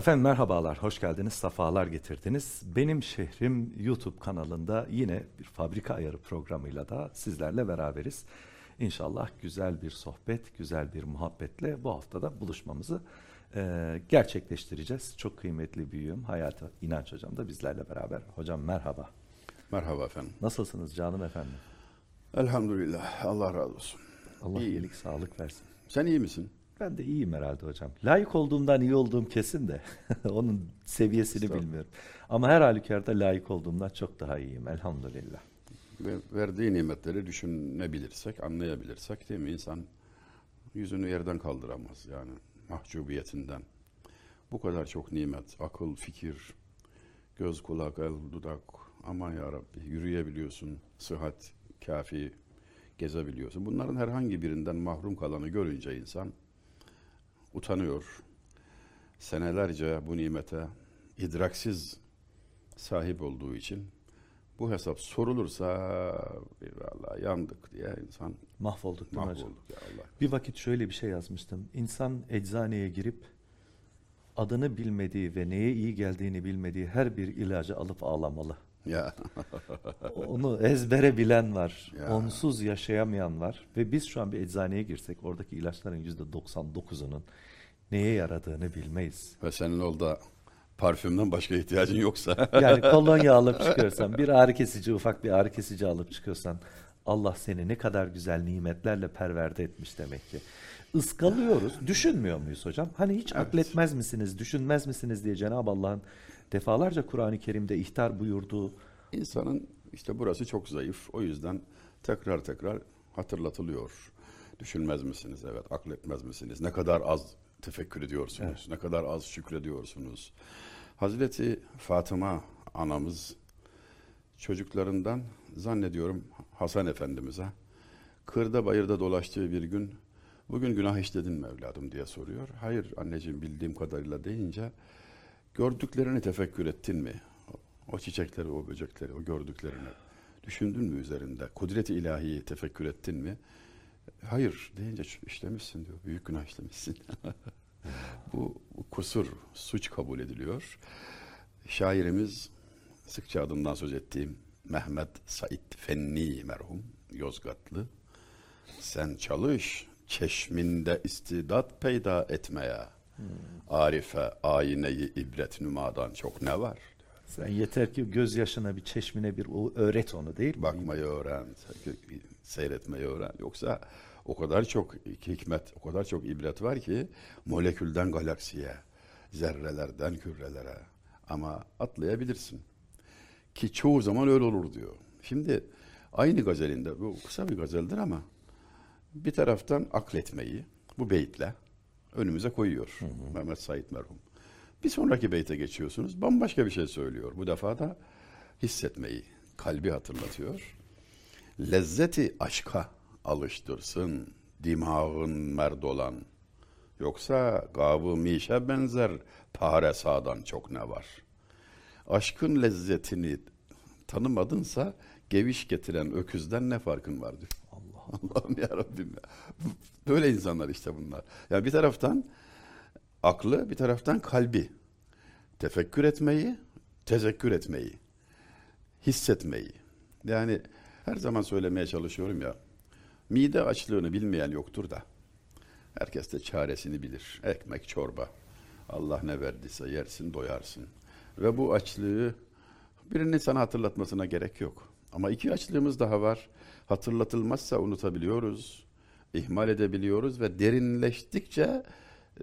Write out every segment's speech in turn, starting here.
Efendim merhabalar, hoş geldiniz, safalar getirdiniz. Benim Şehrim YouTube kanalında yine bir fabrika ayarı programıyla da sizlerle beraberiz. İnşallah güzel bir sohbet, güzel bir muhabbetle bu haftada buluşmamızı e, gerçekleştireceğiz. Çok kıymetli büyüğüm Hayati İnanç Hocam da bizlerle beraber. Hocam merhaba. Merhaba efendim. Nasılsınız canım efendim? Elhamdülillah. Allah razı olsun. Allah İyiyim. iyilik, sağlık versin. Sen iyi misin? Ben de iyiyim herhalde hocam. Layık olduğumdan iyi olduğum kesin de onun seviyesini bilmiyorum. Ama her halükarda layık olduğumdan çok daha iyiyim elhamdülillah. Ve verdiği nimetleri düşünebilirsek, anlayabilirsek değil mi? İnsan yüzünü yerden kaldıramaz yani mahcubiyetinden. Bu kadar çok nimet, akıl, fikir, göz, kulak, el, dudak. Aman ya Rabbi yürüyebiliyorsun, sıhhat kafi, gezebiliyorsun. Bunların herhangi birinden mahrum kalanı görünce insan utanıyor. Senelerce bu nimete idraksiz sahip olduğu için bu hesap sorulursa vallahi yandık diye insan Mahvolduk değil mi hocam? mahvolduk ya Allah. Bir vakit şöyle bir şey yazmıştım. İnsan eczaneye girip adını bilmediği ve neye iyi geldiğini bilmediği her bir ilacı alıp ağlamalı. Ya Onu ezbere bilen var. Ya. Onsuz yaşayamayan var. Ve biz şu an bir eczaneye girsek oradaki ilaçların yüzde 99'unun neye yaradığını bilmeyiz. ve senin orada parfümden başka ihtiyacın yoksa Yani kolonya alıp çıkıyorsan, bir ağrı kesici, ufak bir ağrı kesici alıp çıkıyorsan Allah seni ne kadar güzel nimetlerle perverde etmiş demek ki. Iskalıyoruz. Düşünmüyor muyuz hocam? Hani hiç Evet. akletmez misiniz, düşünmez misiniz diye Cenab-ı Allah'ın defalarca Kur'an-ı Kerim'de ihtar buyurduğu insanın işte burası çok zayıf. O yüzden tekrar tekrar hatırlatılıyor. Düşünmez misiniz? Evet. Akletmez misiniz? Ne kadar az tefekkür ediyorsunuz? Ne kadar az şükrediyorsunuz? Hazreti Fatıma anamız çocuklarından zannediyorum Hasan Efendimiz'e kırda bayırda dolaştığı bir gün bugün günah işledin mi evladım diye soruyor. Hayır anneciğim bildiğim kadarıyla deyince gördüklerini tefekkür ettin mi? O, çiçekleri, o böcekleri, o gördüklerini düşündün mü üzerinde? Kudret-i ilahiyi tefekkür ettin mi? Hayır deyince "Ş- işlemişsin diyor. Büyük günah işlemişsin. bu, bu kusur, suç kabul ediliyor. Şairimiz sıkça adından söz ettiğim Mehmet Said Fenni merhum Yozgatlı. Sen çalış çeşminde istidat peyda etmeye. Arife ayineyi ibret nümadan çok ne var? sen yeter ki gözyaşına bir çeşmine bir öğret onu değil mi? Bakmayı öğren, seyretmeyi öğren. Yoksa o kadar çok hikmet, o kadar çok ibret var ki molekülden galaksiye, zerrelerden kürelere ama atlayabilirsin. Ki çoğu zaman öyle olur diyor. Şimdi aynı gazelinde, bu kısa bir gazeldir ama bir taraftan akletmeyi bu beytle önümüze koyuyor Mehmet Said merhum. Bir sonraki beyte geçiyorsunuz. Bambaşka bir şey söylüyor. Bu defa da hissetmeyi, kalbi hatırlatıyor. Lezzeti aşka alıştırsın dimağın merd olan. Yoksa gabı mişe benzer pare sağdan çok ne var. Aşkın lezzetini tanımadınsa geviş getiren öküzden ne farkın var diyor. Allah Allah'ım ya Rabbim ya. Böyle insanlar işte bunlar. Ya bir taraftan aklı, bir taraftan kalbi. Tefekkür etmeyi, tezekkür etmeyi, hissetmeyi. Yani her zaman söylemeye çalışıyorum ya. Mide açlığını bilmeyen yoktur da. Herkes de çaresini bilir. Ekmek, çorba. Allah ne verdiyse yersin, doyarsın. Ve bu açlığı birinin sana hatırlatmasına gerek yok. Ama iki açlığımız daha var. Hatırlatılmazsa unutabiliyoruz, ihmal edebiliyoruz ve derinleştikçe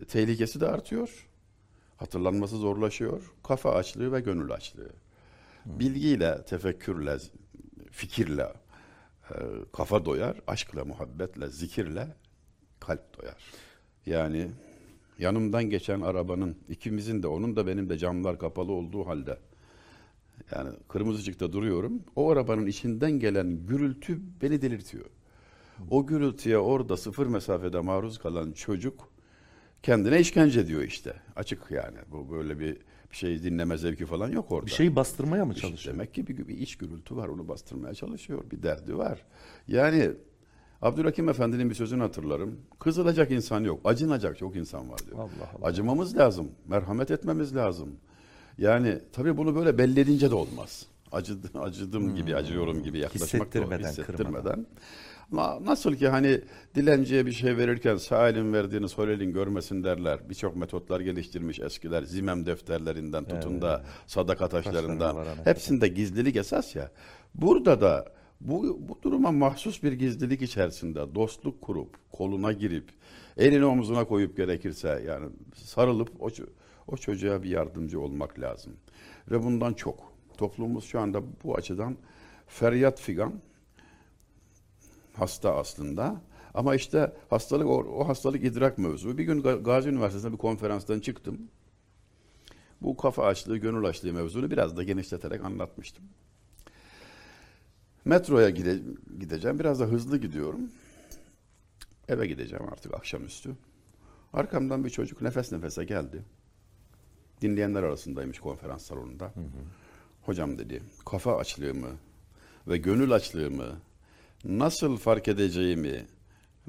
e, tehlikesi de artıyor. Hatırlanması zorlaşıyor. Kafa açlığı ve gönül açlığı. Bilgiyle, tefekkürle, fikirle e, kafa doyar, aşkla, muhabbetle, zikirle kalp doyar. Yani yanımdan geçen arabanın ikimizin de onun da benim de camlar kapalı olduğu halde yani kırmızı ışıkta duruyorum. O arabanın içinden gelen gürültü beni delirtiyor. O gürültüye orada sıfır mesafede maruz kalan çocuk kendine işkence diyor işte. Açık yani. Bu böyle bir bir şey dinleme zevki falan yok orada. bir şeyi bastırmaya mı İşte çalışıyor? Demek ki bir, bir iç gürültü var. Onu bastırmaya çalışıyor. Bir derdi var. Yani Abdülhakim Efendi'nin bir sözünü hatırlarım. Kızılacak insan yok, acınacak çok insan var diyor. Allah Allah. Acımamız lazım, merhamet etmemiz lazım. Yani tabii bunu böyle belli edince de olmaz. Acıdı, acıdım gibi, acıyorum gibi yaklaşmak Hissettirmeden, hissettirmeden. Ama nasıl ki hani dilenciye bir şey verirken sağ elin verdiğini sol elin görmesin derler. Birçok metotlar geliştirmiş eskiler. Zimem defterlerinden tutun da sadaka taşlarından. Hepsinde gizlilik esas ya. Burada da bu, bu duruma mahsus bir gizlilik içerisinde dostluk kurup, koluna girip, elini omzuna koyup gerekirse yani sarılıp o, o çocuğa bir yardımcı olmak lazım. Ve bundan çok. Toplumumuz şu anda bu açıdan feryat figan hasta aslında. Ama işte hastalık o, o hastalık idrak mevzu. Bir gün Ga- Gazi Üniversitesi'nde bir konferanstan çıktım. Bu kafa açlığı, gönül açlığı mevzunu biraz da genişleterek anlatmıştım. Metroya gide- gideceğim. Biraz da hızlı gidiyorum. Eve gideceğim artık akşamüstü. Arkamdan bir çocuk nefes nefese geldi. Dinleyenler arasındaymış konferans salonunda. Hocam dedi, kafa açlığımı ve gönül açlığımı nasıl fark edeceğimi,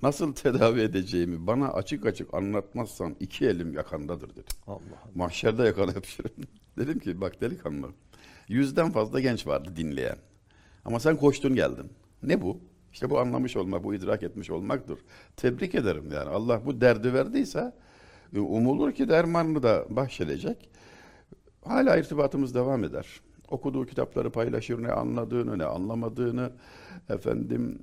nasıl tedavi edeceğimi bana açık açık anlatmazsan iki elim yakandadır dedi. Allah Allah. Mahşerde yakan hemşirim. Dedim ki bak delikanlı. Yüzden fazla genç vardı dinleyen. Ama sen koştun geldin. Ne bu? İşte bu anlamış olmak, bu idrak etmiş olmaktır. Tebrik ederim yani. Allah bu derdi verdiyse umulur ki dermanını da bahşedecek. Hala irtibatımız devam eder. Okuduğu kitapları paylaşır, ne anladığını, ne anlamadığını, efendim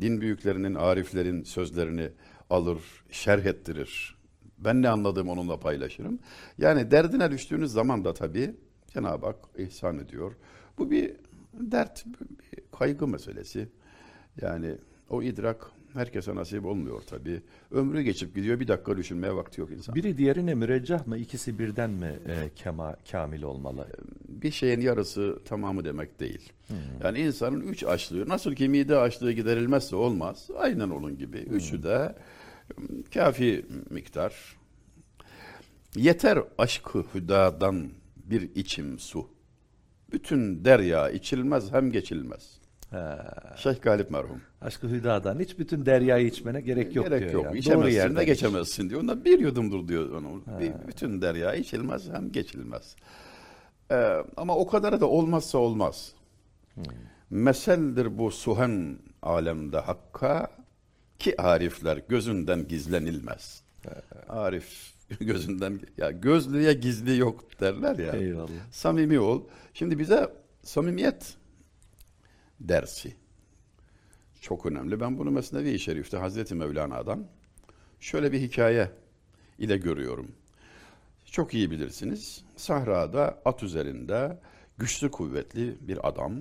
din büyüklerinin, ariflerin sözlerini alır, şerh ettirir. Ben ne anladığımı onunla paylaşırım. Yani derdine düştüğünüz zaman da tabii Cenab-ı Hak ihsan ediyor. Bu bir dert, bir kaygı meselesi. Yani o idrak herkese nasip olmuyor tabii. Ömrü geçip gidiyor, bir dakika düşünmeye vakti yok insan. Biri diğerine müreccah mı? İkisi birden mi e, kema, kamil olmalı? bir şeyin yarısı tamamı demek değil. Yani insanın üç açlığı, nasıl ki mide açlığı giderilmezse olmaz, aynen onun gibi. Üçü de kafi miktar. Yeter aşkı hüdadan bir içim su. Bütün derya içilmez hem geçilmez. He. Şeyh Galip merhum. Aşkı hüdadan hiç bütün deryayı içmene gerek yok Gerek diyor. yok. yani. Doğru İçemezsin yerden de iç. geçemezsin diyor. Ondan bir yudumdur diyor onu. Bir- bütün derya içilmez hem geçilmez. Ee, ama o kadar da olmazsa olmaz. Meseldir bu suhen alemde hakka ki arifler gözünden gizlenilmez. Arif gözünden ya gözlüye gizli yok derler ya. Eyvallah. Samimi ol. Şimdi bize samimiyet dersi çok önemli. Ben bunu Mesnevi-i Şerif'te Hazreti Mevlana'dan şöyle bir hikaye ile görüyorum. Çok iyi bilirsiniz. Sahrada at üzerinde güçlü kuvvetli bir adam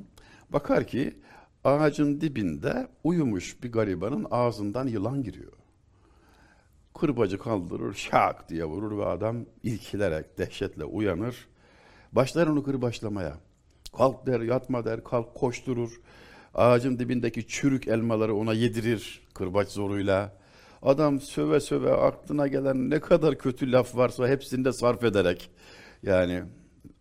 bakar ki ağacın dibinde uyumuş bir garibanın ağzından yılan giriyor. Kırbacı kaldırır, şak diye vurur ve adam ilkilerek, dehşetle uyanır. Başlar onu kırbaçlamaya. Kalk der, yatma der, kalk koşturur. Ağacın dibindeki çürük elmaları ona yedirir kırbaç zoruyla. Adam söve söve aklına gelen ne kadar kötü laf varsa hepsini de sarf ederek. Yani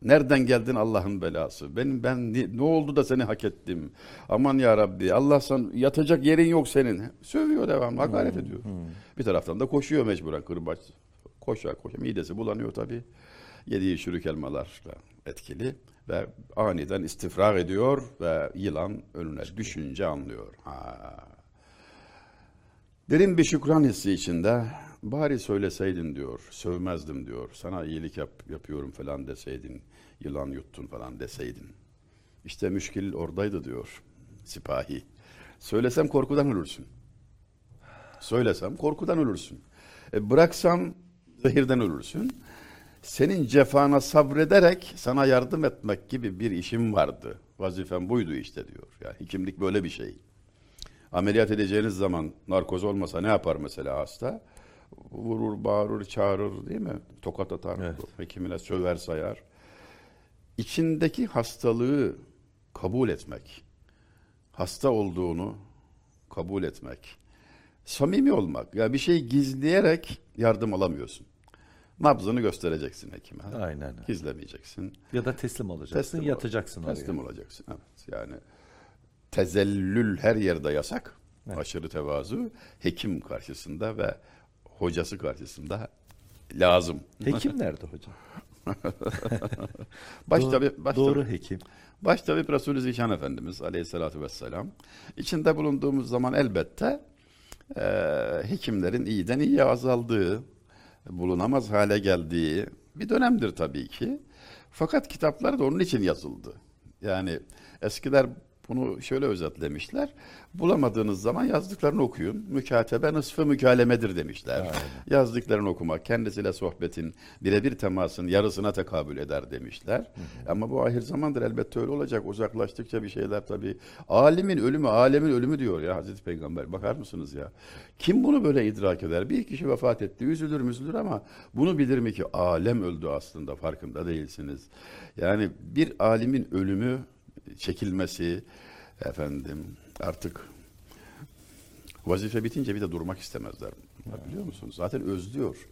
nereden geldin Allah'ın belası? Benim ben ne, ne oldu da seni hak ettim? Aman ya Rabbi Allah sen yatacak yerin yok senin. Sövüyor devam, hakaret ediyor. Bir taraftan da koşuyor mecburen kırbaç. Koşa koşa midesi bulanıyor tabii. Yediği çürük elmalarla etkili ve aniden istifrak ediyor ve yılan önüne düşünce anlıyor. Ha. Derin bir şükran hissi içinde bari söyleseydin diyor, sövmezdim diyor. Sana iyilik yap, yapıyorum falan deseydin, yılan yuttun falan deseydin. İşte müşkil oradaydı diyor sipahi. Söylesem korkudan ölürsün. Söylesem korkudan ölürsün. E bıraksam zehirden ölürsün. Senin cefana sabrederek sana yardım etmek gibi bir işim vardı. Vazifem buydu işte diyor. Yani hekimlik böyle bir şey. Ameliyat edeceğiniz zaman narkoz olmasa ne yapar mesela hasta? Vurur, bağırır, çağırır değil mi? Tokat atar, Evet. hekimine söver sayar. İçindeki hastalığı kabul etmek, hasta olduğunu kabul etmek, samimi olmak. Ya bir şey gizleyerek yardım alamıyorsun. Nabzını göstereceksin hekime. Aynen. Gizlemeyeceksin. Ya da teslim olacaksın, Teslim ol- yatacaksın oraya. Teslim olacaksın. Evet. Yani tezellül her yerde yasak. Evet. Aşırı tevazu hekim karşısında ve hocası karşısında lazım. Hekim nerede hocam? Baş doğru, tabi baş doğru hekim. baş tabi Resulü Zişan Efendimiz Aleyhisselatü Vesselam. İçinde bulunduğumuz zaman elbette e, hekimlerin iyiden iyiye azaldığı, bulunamaz hale geldiği bir dönemdir tabii ki. Fakat kitaplar da onun için yazıldı. Yani eskiler bunu şöyle özetlemişler. Bulamadığınız zaman yazdıklarını okuyun. Mükatebe nısfı mükalemedir demişler. Aynen. Yazdıklarını okumak, kendisiyle sohbetin, birebir temasın yarısına tekabül eder demişler. Ama bu ahir zamandır elbette öyle olacak. Uzaklaştıkça bir şeyler tabii. Alimin ölümü, alemin ölümü diyor ya Hazreti Peygamber. Bakar mısınız ya? Kim bunu böyle idrak eder? Bir kişi vefat etti, üzülür müzülür ama bunu bilir mi ki alem öldü aslında farkında değilsiniz. Yani bir alimin ölümü, çekilmesi, efendim artık vazife bitince bir de durmak istemezler. Ya biliyor musunuz? Zaten özlüyor.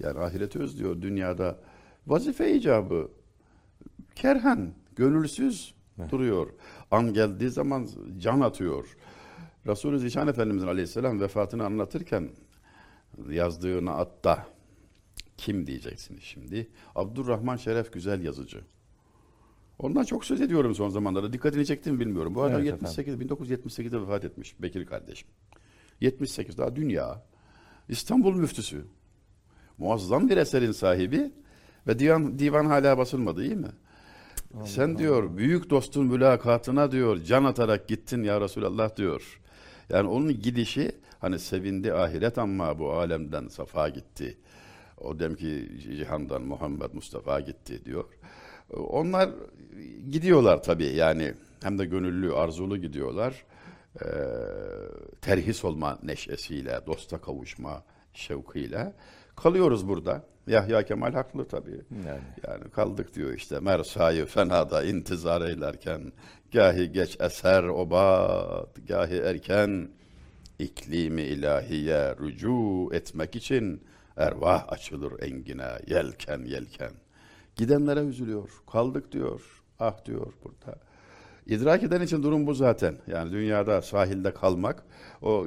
Yani ahireti özlüyor. Dünyada vazife icabı kerhen, gönülsüz duruyor. An geldiği zaman can atıyor. Resulü Zişan Efendimizin aleyhisselam vefatını anlatırken yazdığı naatta kim diyeceksiniz şimdi? Abdurrahman Şeref Güzel yazıcı. Ondan çok söz ediyorum son zamanlarda. Dikkatini çekti mi bilmiyorum. Bu arada Evet 78, 1978'de vefat etmiş Bekir kardeşim. 78 daha dünya. İstanbul müftüsü. Muazzam bir eserin sahibi ve divan, divan hala basılmadı iyi mi? Sen diyor büyük dostun mülakatına diyor can atarak gittin ya Resulallah diyor. Yani onun gidişi hani sevindi ahiret ama bu alemden safa gitti. O demki cihandan Muhammed Mustafa gitti diyor. Onlar gidiyorlar tabii yani hem de gönüllü arzulu gidiyorlar. Ee, terhis olma neşesiyle, dosta kavuşma şevkiyle kalıyoruz burada. Yahya Kemal haklı tabii. Yani. Yani kaldık diyor işte mersayı fenada intizar eylerken gahi geç eser obat gahi erken iklimi ilahiye rücu etmek için ervah açılır engine yelken yelken. Gidenlere üzülüyor. Kaldık diyor. Ah diyor burada. İdrak eden için durum bu zaten. Yani dünyada sahilde kalmak, o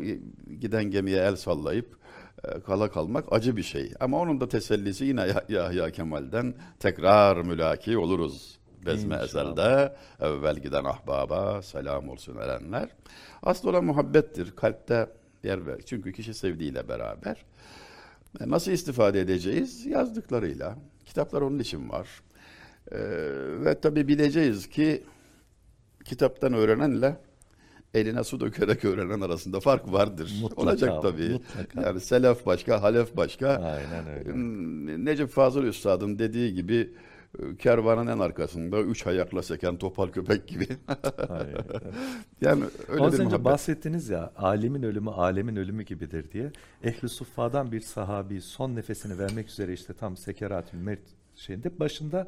giden gemiye el sallayıp e, kala kalmak acı bir şey. Ama onun da tesellisi yine Ya- Yahya Kemal'den tekrar mülaki oluruz. Bezme İnşallah. ezelde evvel giden ahbaba selam olsun erenler. Asıl olan muhabbettir. Kalpte yer ver. Çünkü kişi sevdiğiyle beraber. E, Nasıl istifade edeceğiz? Yazdıklarıyla. Kitaplar onun için var. Ee, ve tabi bileceğiz ki kitaptan öğrenenle eline su dökerek öğrenen arasında fark vardır. Mutlaka, Olacak tabii. mutlaka. Yani selef başka, halef başka. Aynen öyle. Hmm, Necip Fazıl Üstad'ın dediği gibi kervanın en arkasında üç ayakla seken topal köpek gibi. Yani öyle Az bir önce muhabbet. bahsettiniz ya alemin ölümü alemin ölümü gibidir diye. Ehli Suffa'dan bir sahabi son nefesini vermek üzere işte tam sekerat-ül mevt şeyinde başında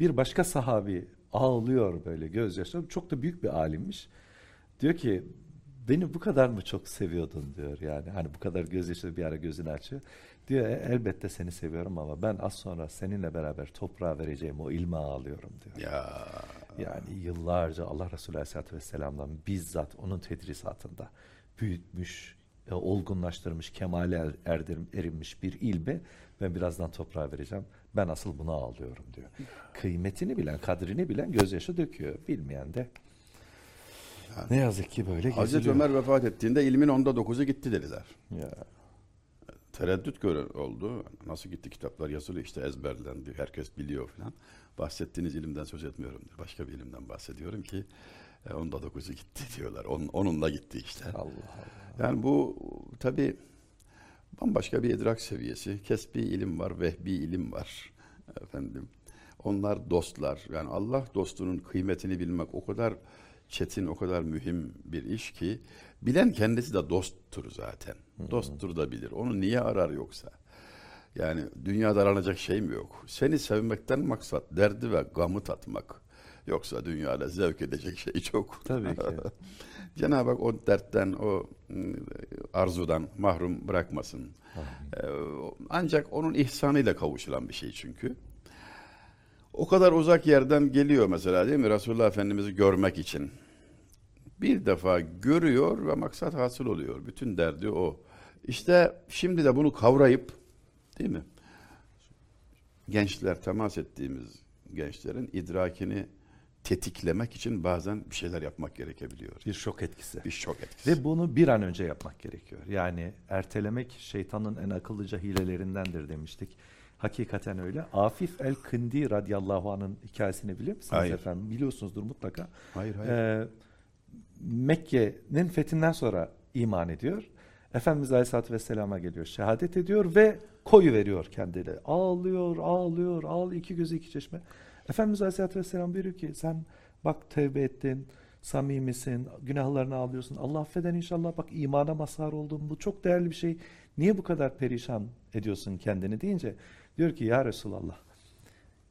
bir başka sahabi ağlıyor böyle gözyaşları. Çok da büyük bir alimmiş. Diyor ki beni bu kadar mı çok seviyordun diyor yani. Hani bu kadar gözyaşı bir ara gözünü açıyor. Diyor "E, elbette seni seviyorum ama ben az sonra seninle beraber toprağa vereceğim o ilme ağlıyorum diyor. Ya Yani yıllarca Allah Resulü Aleyhisselatü Vesselam'dan bizzat onun tedrisatında büyütmüş, e, olgunlaştırmış, kemale er- erdirim, erinmiş bir ilmi ben birazdan toprağa vereceğim. Ben asıl buna ağlıyorum diyor. Kıymetini bilen, kadrini bilen gözyaşı döküyor. Bilmeyen de ne yazık ki böyle Hazreti geziliyor. Ömer vefat ettiğinde ilmin onda dokuzu gitti dediler. Ya, tereddüt göre oldu. Nasıl gitti kitaplar yazılı işte ezberlendi. Herkes biliyor falan. Bahsettiğiniz ilimden söz etmiyorum. Başka bir ilimden bahsediyorum ki e, onda dokuzu gitti diyorlar. Onun, onunla gitti işte. Allah Allah. Yani bu tabi bambaşka bir idrak seviyesi. Kesbi ilim var, vehbi ilim var. Efendim. Onlar dostlar. Yani Allah dostunun kıymetini bilmek o kadar çetin, o kadar mühim bir iş ki bilen kendisi de dosttur zaten. Dosttur da bilir. Onu niye arar yoksa? Yani dünyada aranacak şey mi yok? Seni sevmekten maksat derdi ve gamı tatmak. Yoksa dünyada zevk edecek şey çok. Tabii ki. Cenab-ı Hak o dertten, o ıı, arzudan mahrum bırakmasın. Ee, Ancak onun ihsanıyla kavuşulan bir şey çünkü. O kadar uzak yerden geliyor mesela değil mi? Resulullah Efendimiz'i görmek için. Bir defa görüyor ve maksat hasıl oluyor. Bütün derdi o. İşte şimdi de bunu kavrayıp değil mi? Gençler temas ettiğimiz gençlerin idrakini tetiklemek için bazen bir şeyler yapmak gerekebiliyor. Bir şok etkisi. Bir şok etkisi. Ve bunu bir an önce yapmak gerekiyor. Yani ertelemek şeytanın en akıllıca hilelerindendir demiştik. Hakikaten öyle. Afif el-Kindi radıyallahu anh'ın hikayesini biliyor musunuz Hayır. efendim? Biliyorsunuzdur mutlaka. Hayır hayır. Ee, Mekke'nin fethinden sonra iman ediyor. Efendimiz Aleyhisselatü Vesselam'a geliyor, şehadet ediyor ve koyu veriyor kendine. Ağlıyor, ağlıyor, ağl iki gözü iki çeşme. Efendimiz Aleyhisselatü Vesselam buyuruyor ki sen bak tevbe ettin, samimisin, günahlarını ağlıyorsun. Allah affeder inşallah bak imana mazhar oldun. Bu çok değerli bir şey. Niye bu kadar perişan ediyorsun kendini deyince diyor ki ya Resulallah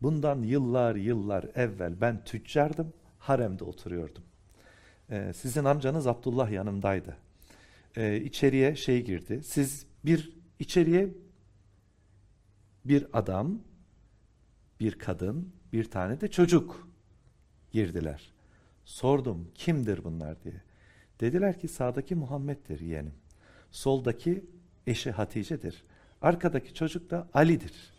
bundan yıllar yıllar evvel ben tüccardım, haremde oturuyordum. Ee, sizin amcanız Abdullah yanımdaydı. Ee, içeriye şey girdi. Siz bir içeriye bir adam, bir kadın, bir tane de çocuk girdiler. Sordum kimdir bunlar diye. Dediler ki sağdaki Muhammed'dir yeğenim. Soldaki eşi Hatice'dir. Arkadaki çocuk da Ali'dir.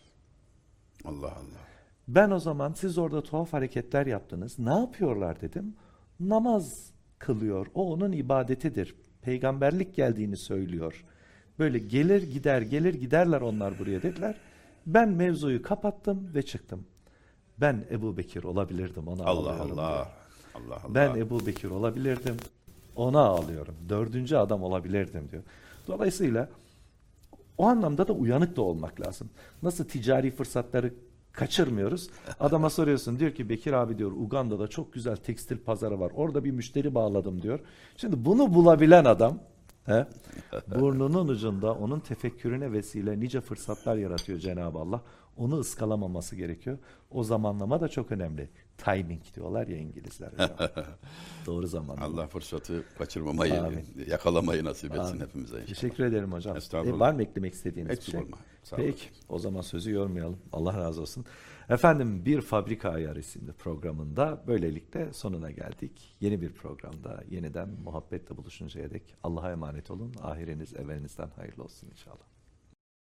Allah Allah. Ben o zaman siz orada tuhaf hareketler yaptınız. Ne yapıyorlar dedim. Namaz kılıyor. O onun ibadetidir. Peygamberlik geldiğini söylüyor. Böyle gelir gider gelir giderler onlar buraya dediler. Ben mevzuyu kapattım ve çıktım. Ben Ebu Bekir olabilirdim ona Allah ağlıyorum Allah. diyor. Allah Allah. Ben Ebu Bekir olabilirdim. Ona ağlıyorum. Dördüncü adam olabilirdim diyor. Dolayısıyla o anlamda da uyanık da olmak lazım. Nasıl ticari fırsatları kaçırmıyoruz. Adama soruyorsun diyor ki Bekir abi diyor Uganda'da çok güzel tekstil pazarı var. Orada bir müşteri bağladım diyor. Şimdi bunu bulabilen adam he, burnunun ucunda onun tefekkürüne vesile nice fırsatlar yaratıyor Cenab-ı Allah. Onu ıskalamaması gerekiyor. O zamanlama da çok önemli. Timing diyorlar ya İngilizler. Doğru zamanlama. Allah fırsatı kaçırmamayı, Amin. yakalamayı nasip etsin Amin. hepimize inşallah. Teşekkür ederim hocam. E, var mı eklemek istediğiniz Eksik bir şey? olma. Sağ Peki olasın. o zaman sözü yormayalım. Allah razı olsun. Efendim bir Fabrika Ayar isimli programında böylelikle sonuna geldik. Yeni bir programda yeniden muhabbetle buluşuncaya dek Allah'a emanet olun. Ahiriniz evvelinizden hayırlı olsun inşallah.